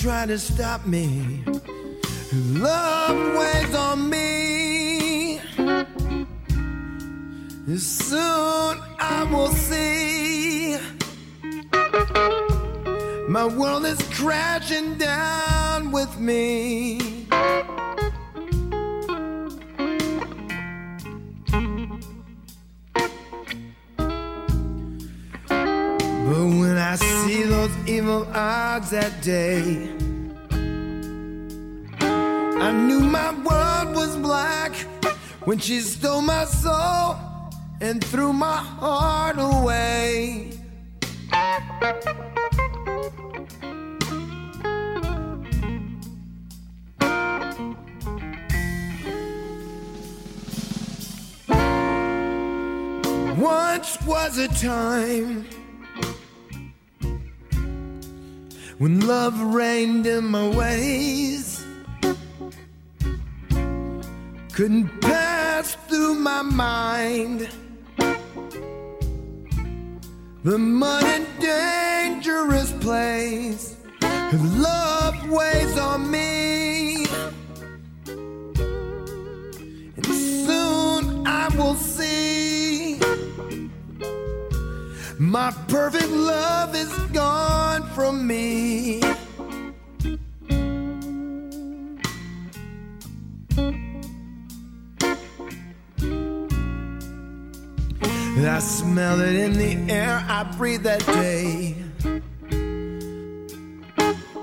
Try to stop me. Love weighs on me. Soon I will see. My world is crashing down with me. Odds that day, I knew my world was black when she stole my soul and threw my heart away. Once was a time when love reigned in my ways. Couldn't pass through my mind the mud and dangerous place. Love weighs on me, and soon I will my perfect love is gone from me. I smell it in the air I breathe that day.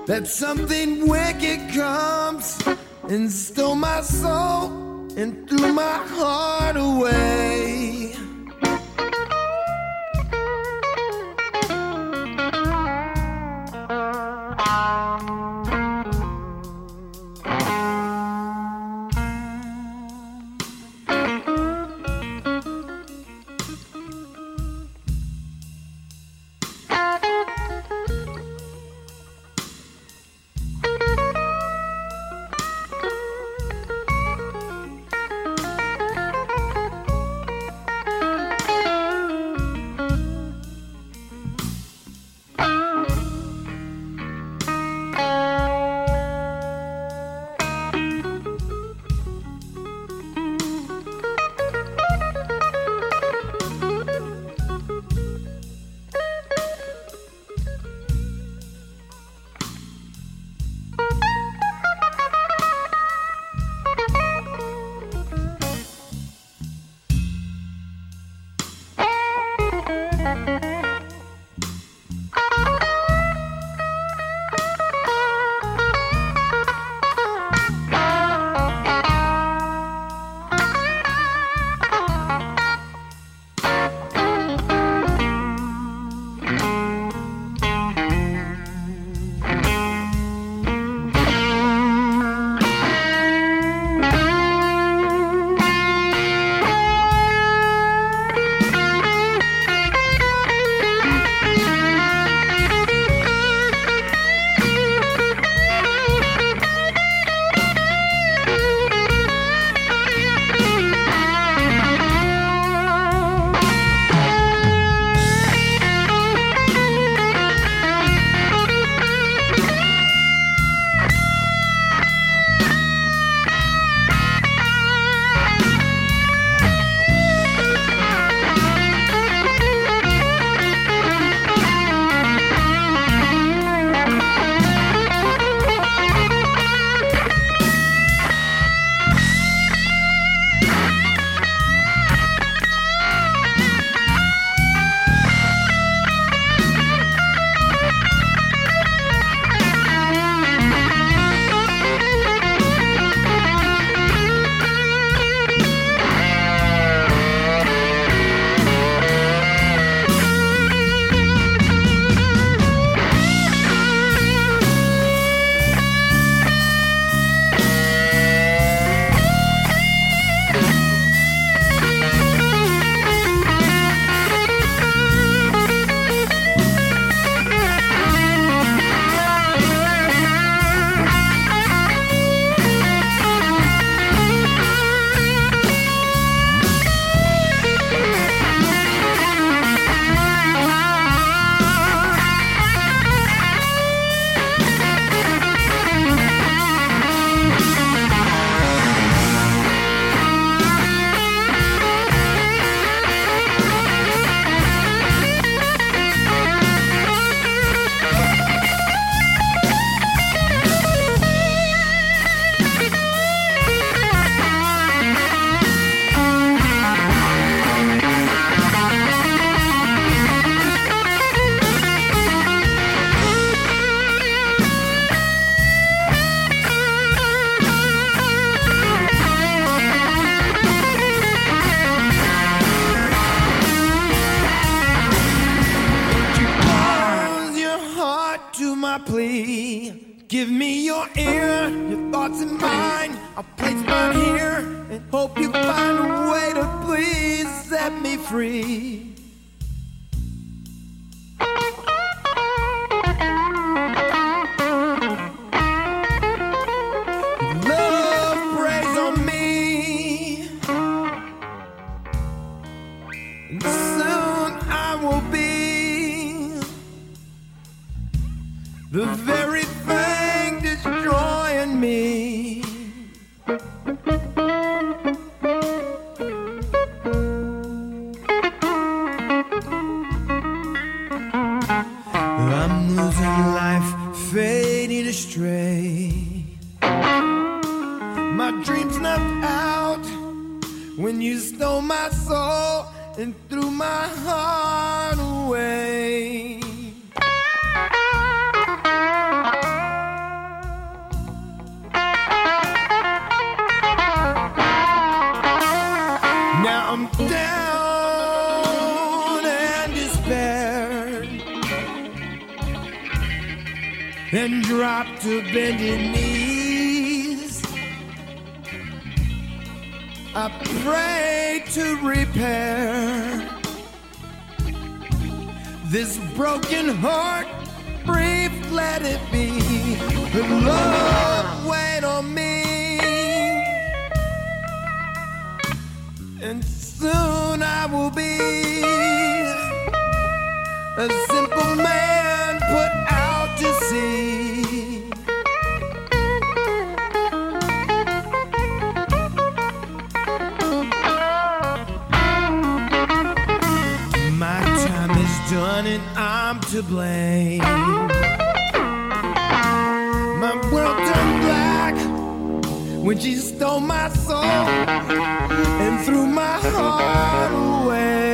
That something wicked comes and stole my soul and threw my heart away. Fading astray. My dreams snuffed out when you stole my soul and threw my heart away. Dropped to bended knees. I pray to repair this broken heart. Brief, let it be. The love wait on me. and soon I will be a simple man put out to sea. To blame. My world turned black when she stole my soul and threw my heart away.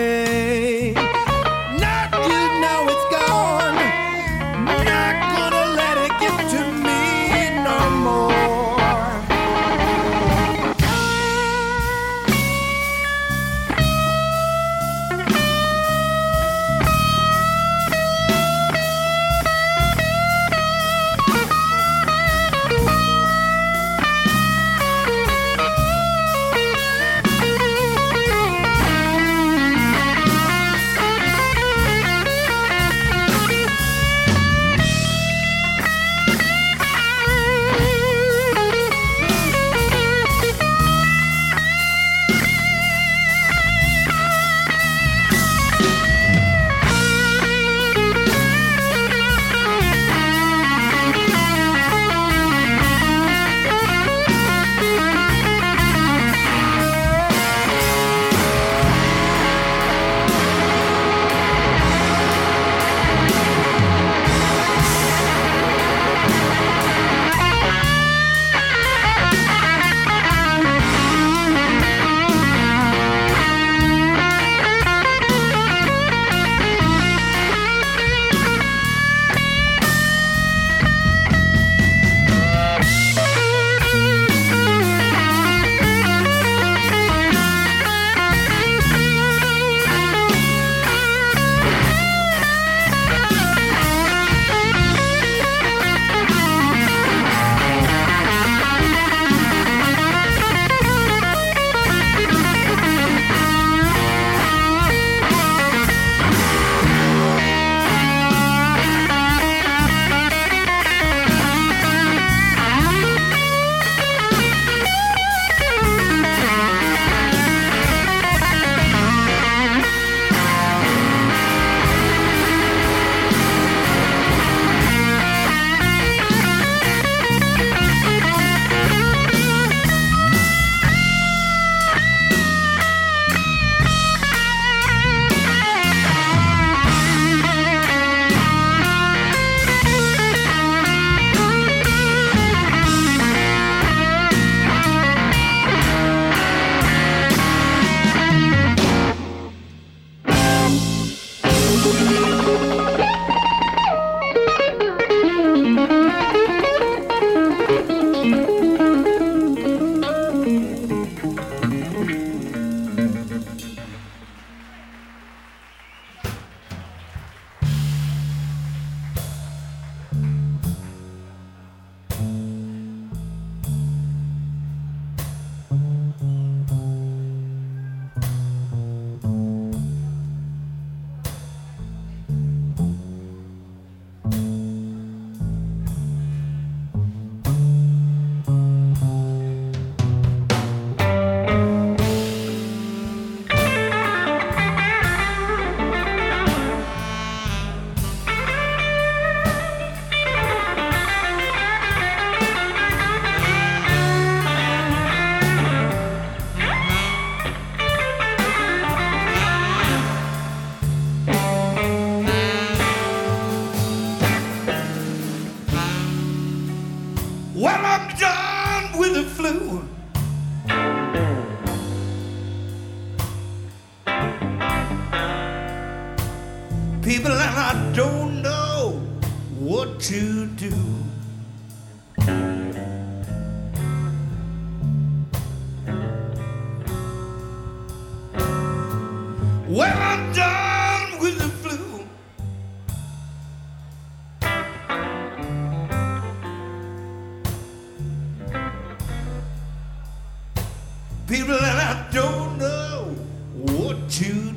people that I don't know what to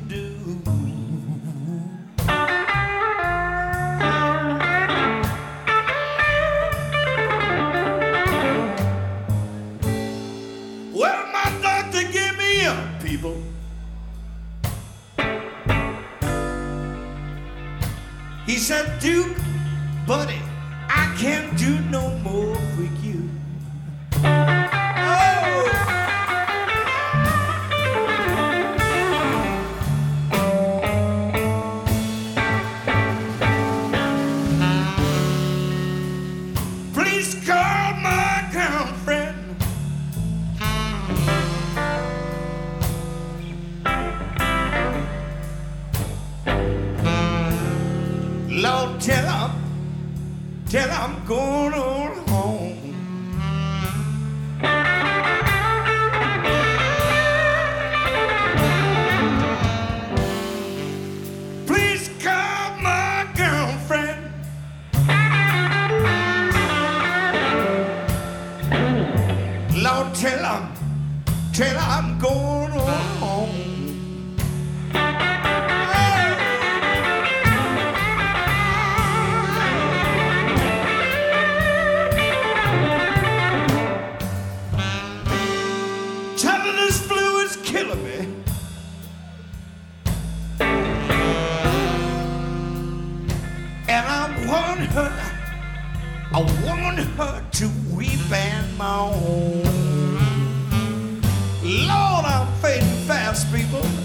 Lord, I'm fading fast, people.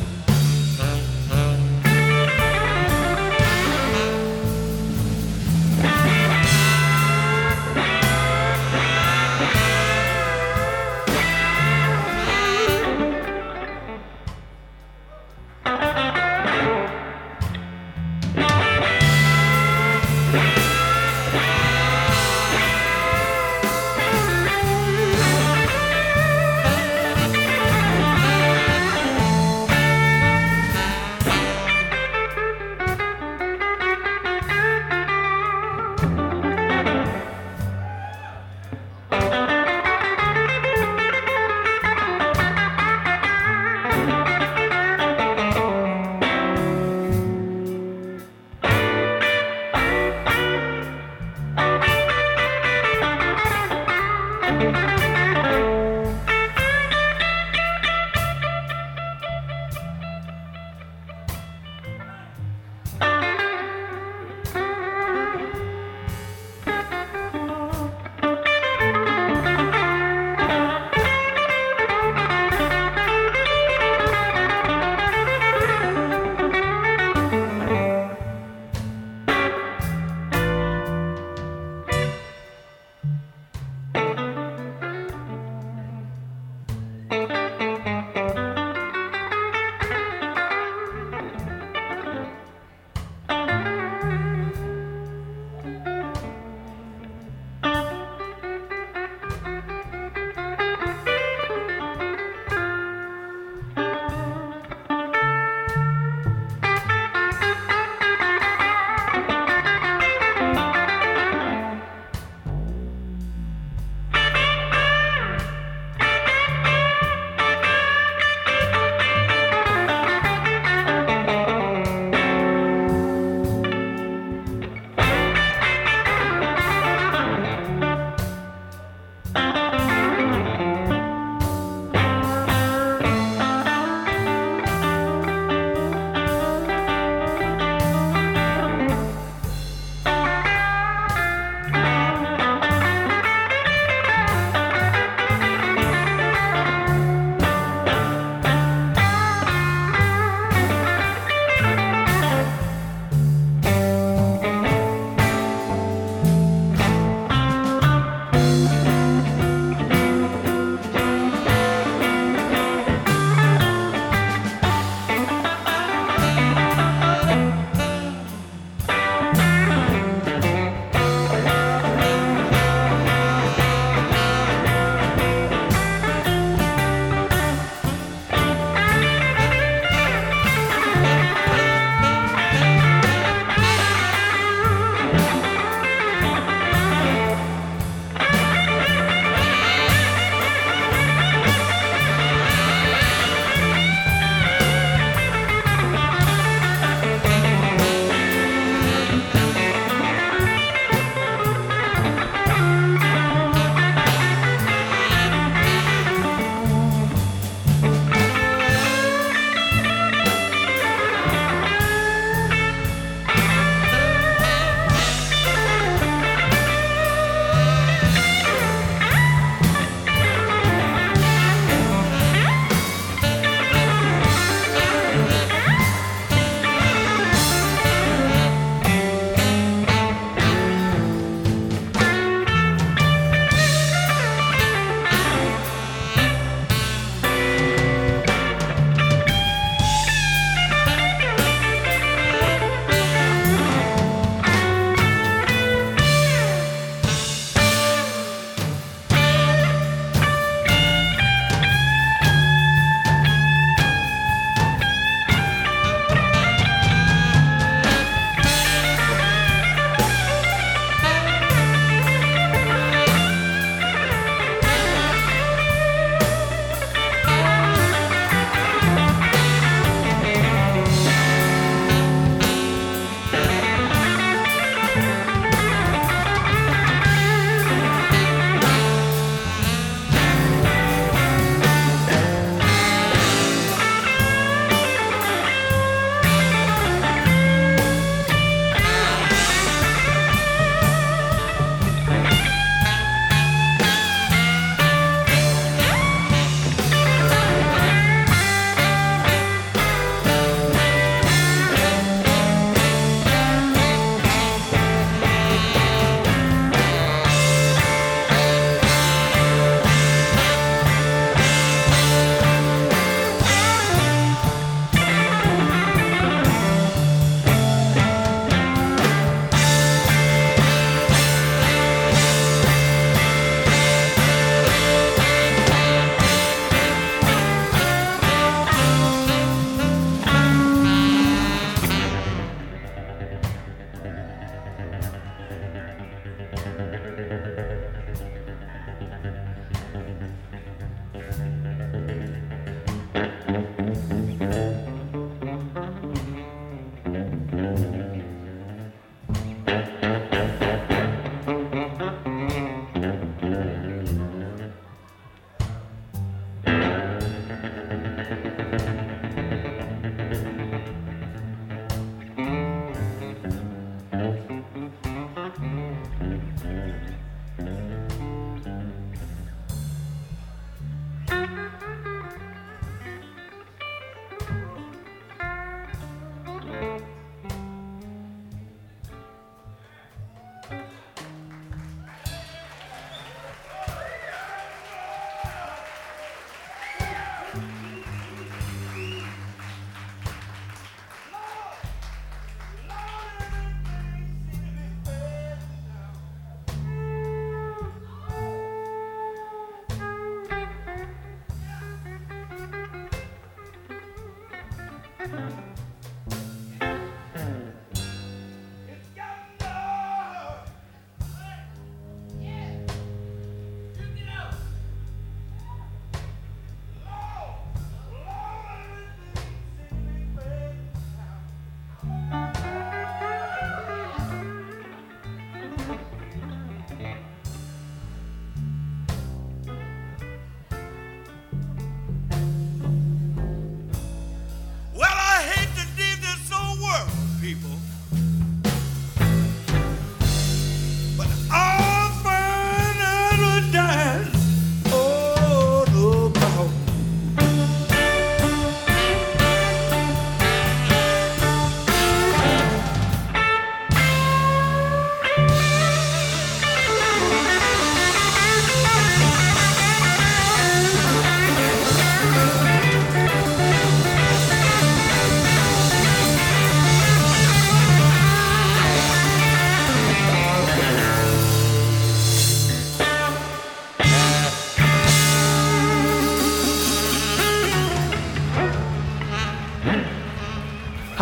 people.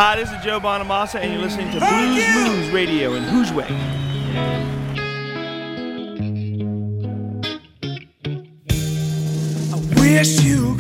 Hi, this is Joe Bonamassa, and you're listening to Thank Blues you. Moose Radio in Hoosway. wish you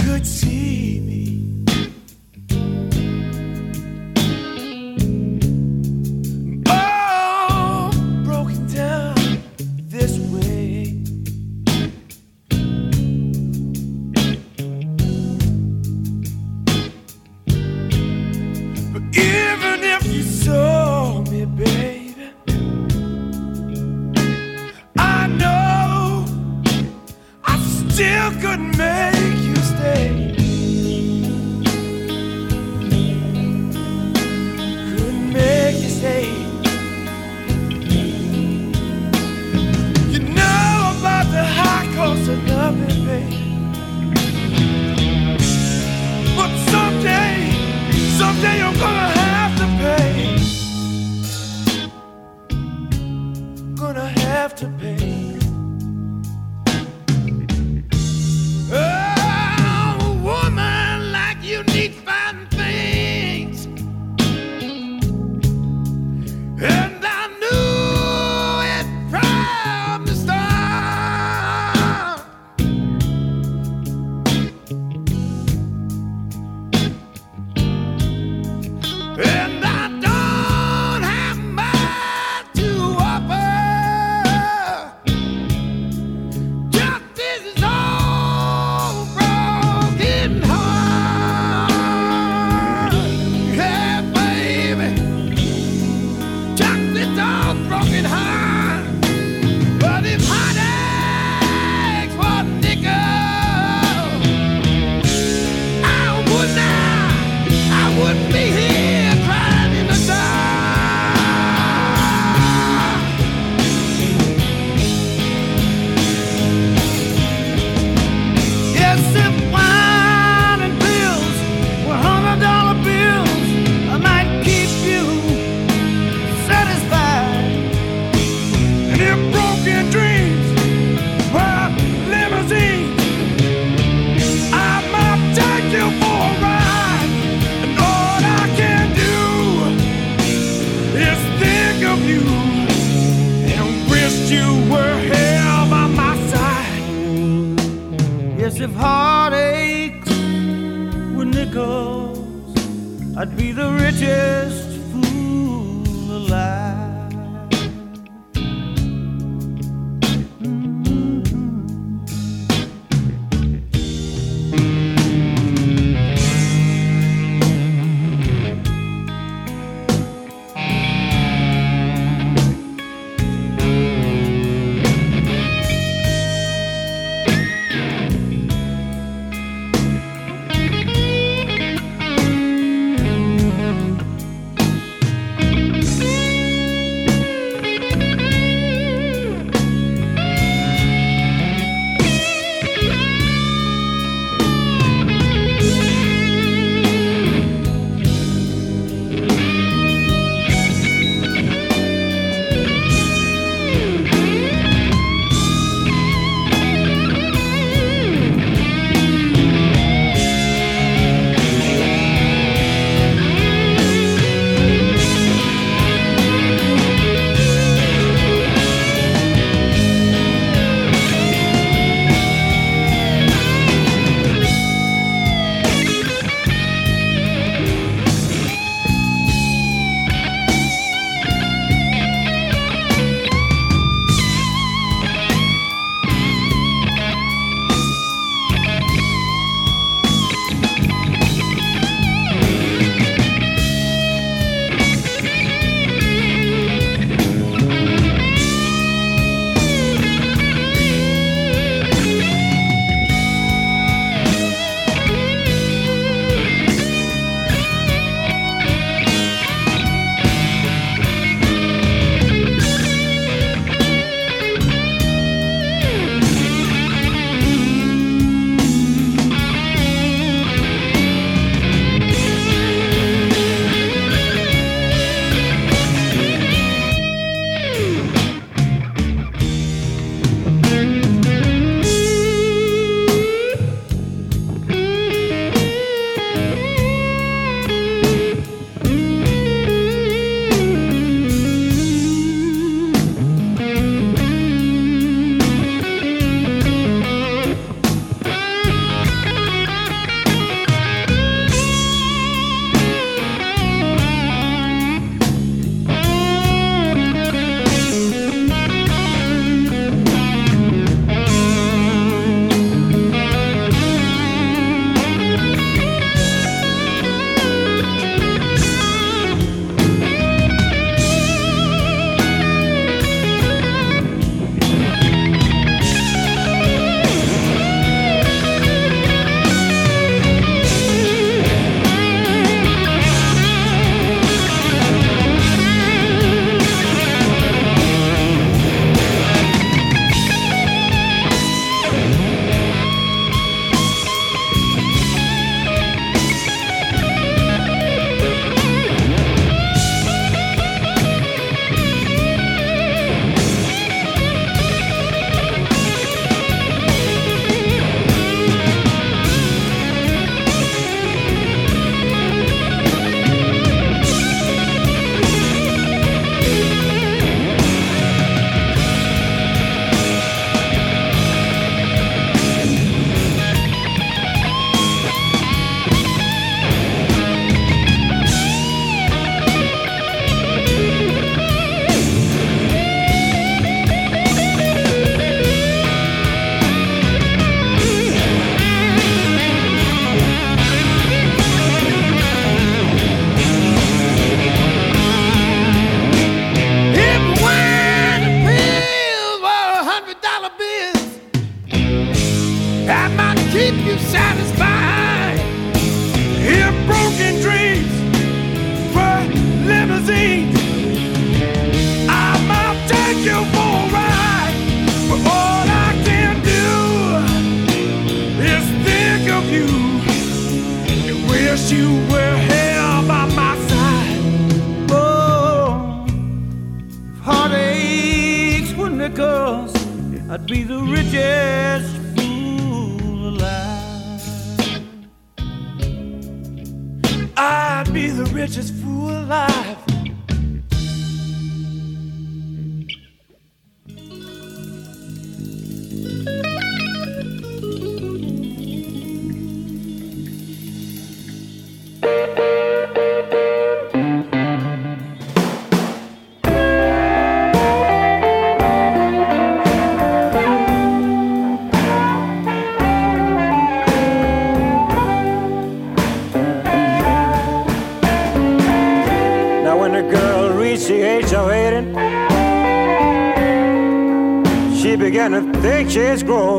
think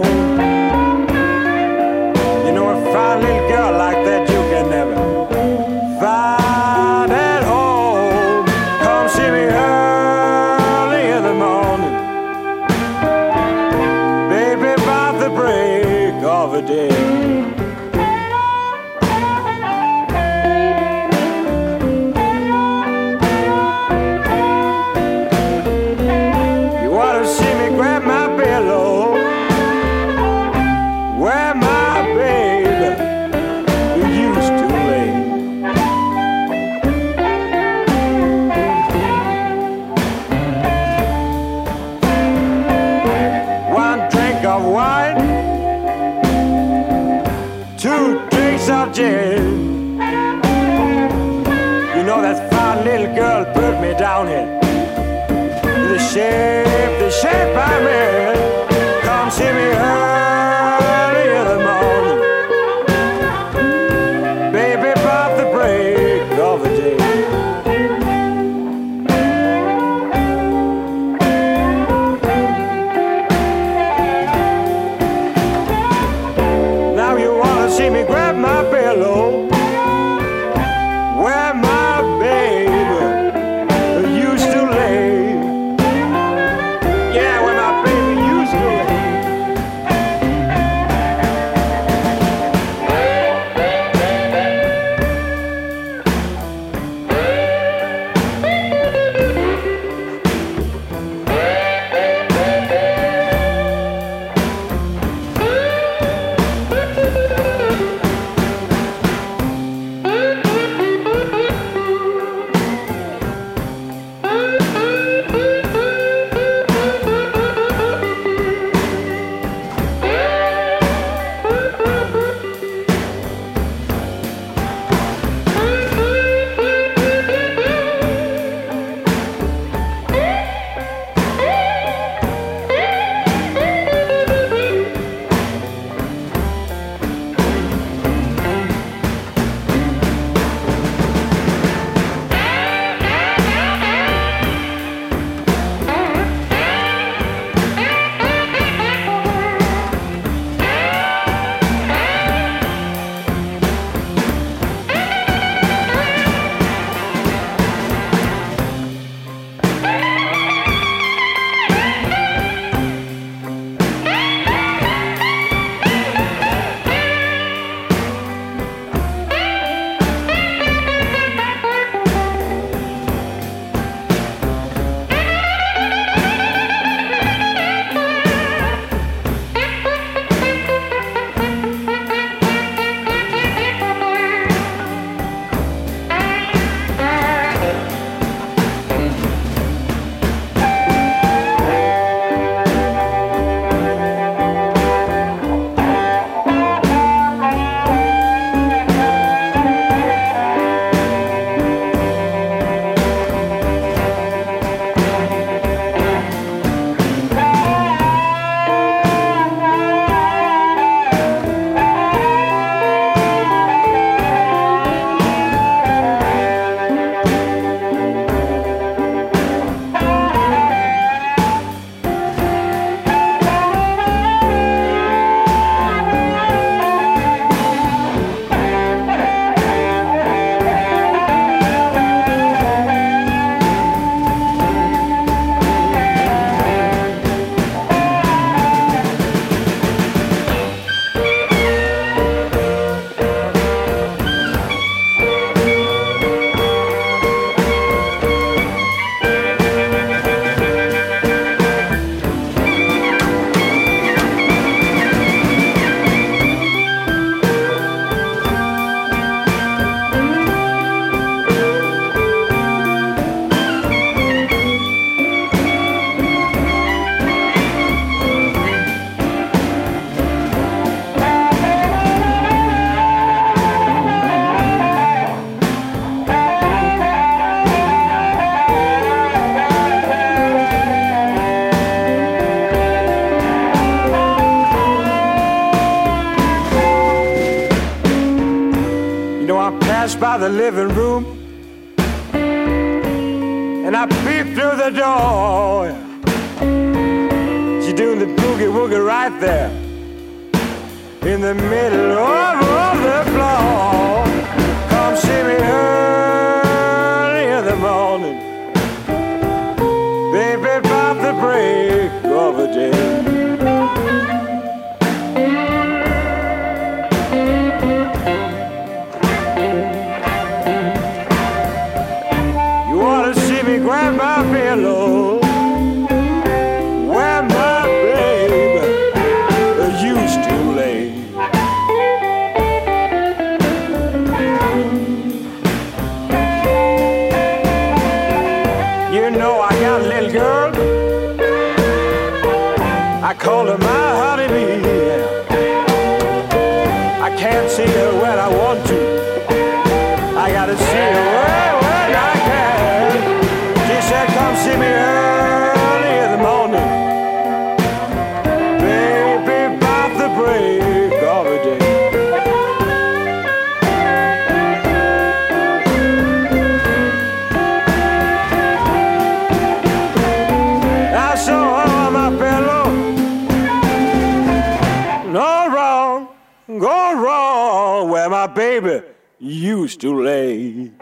used to lay.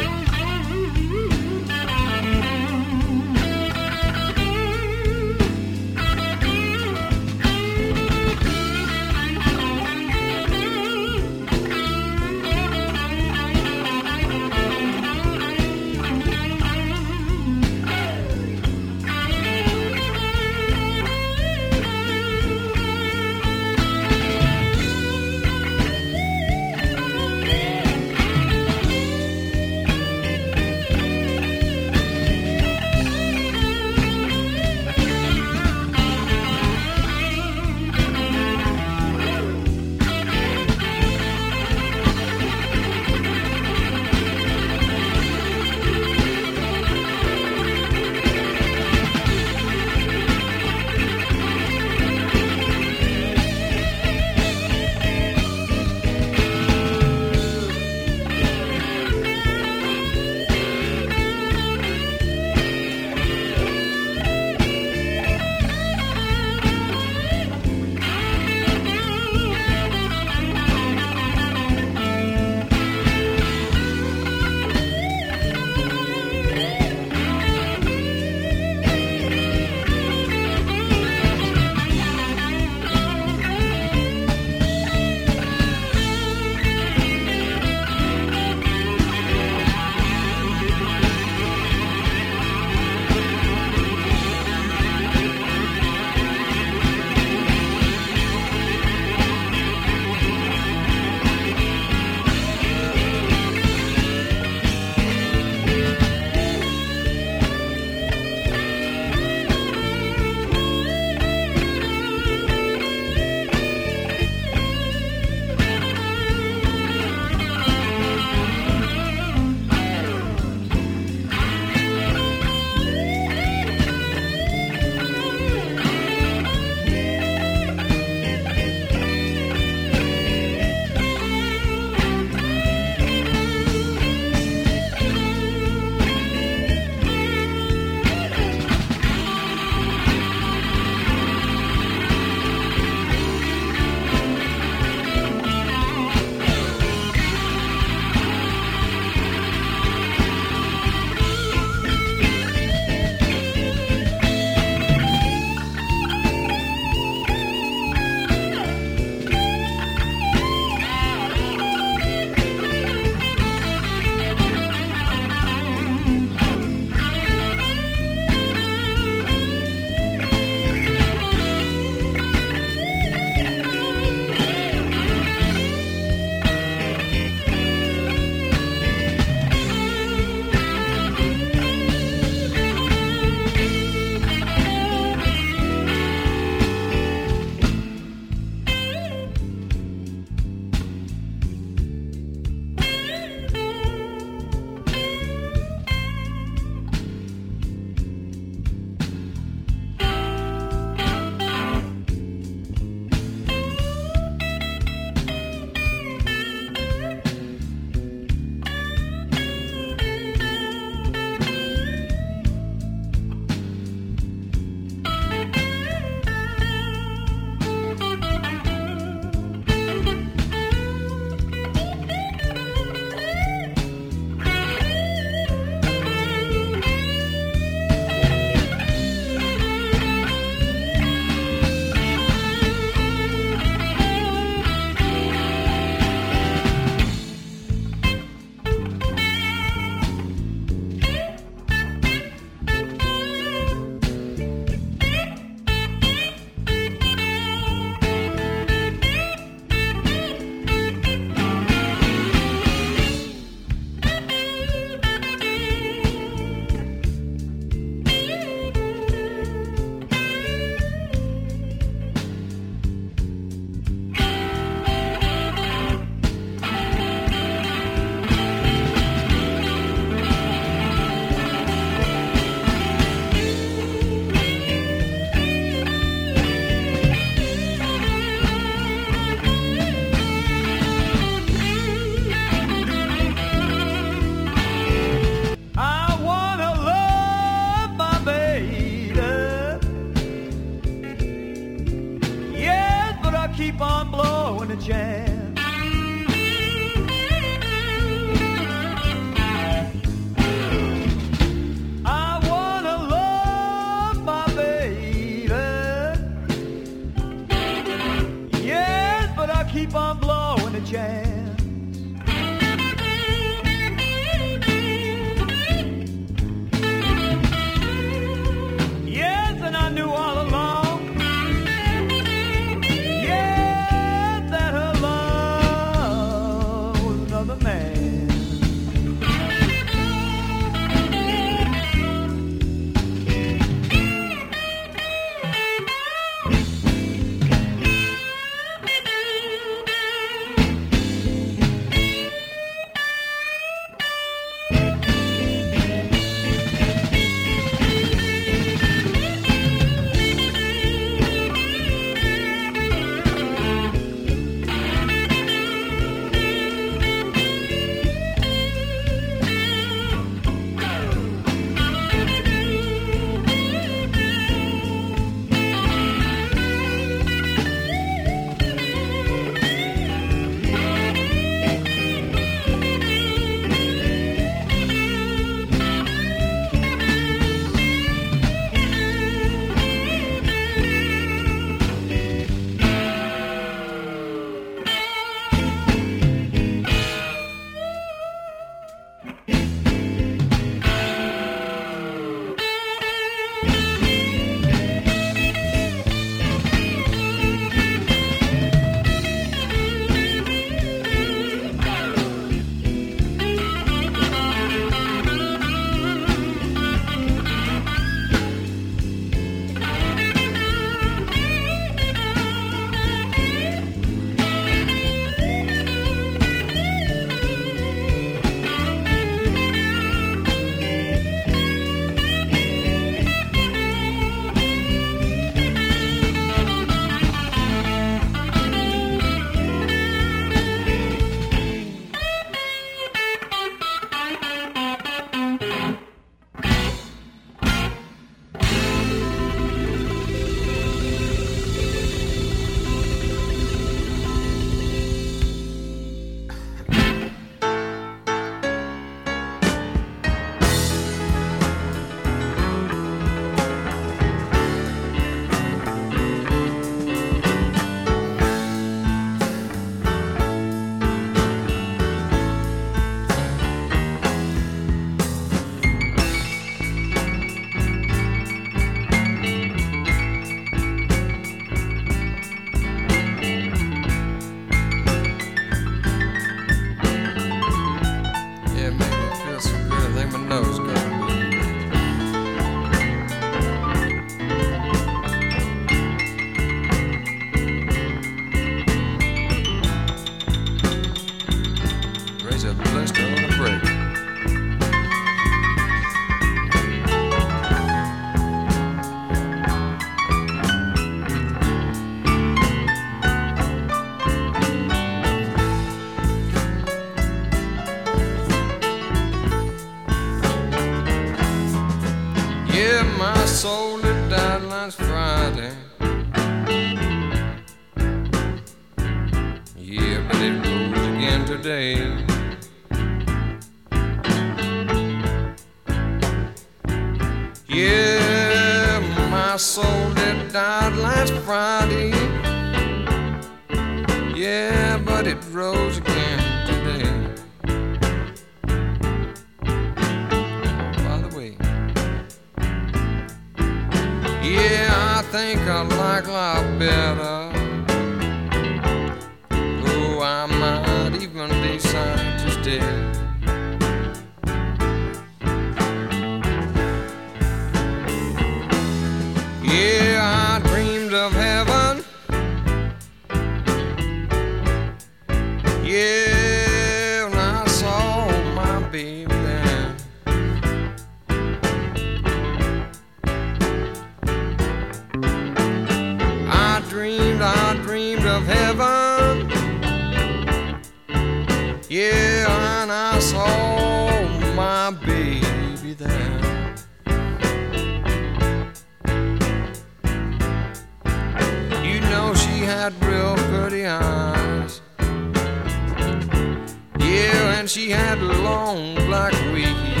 And she had long black wavy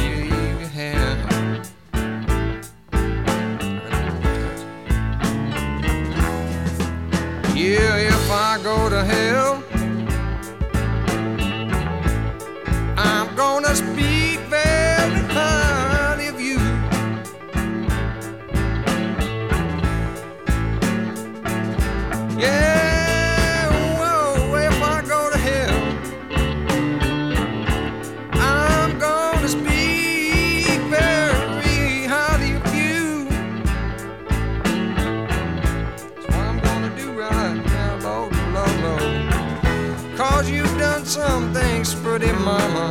mama.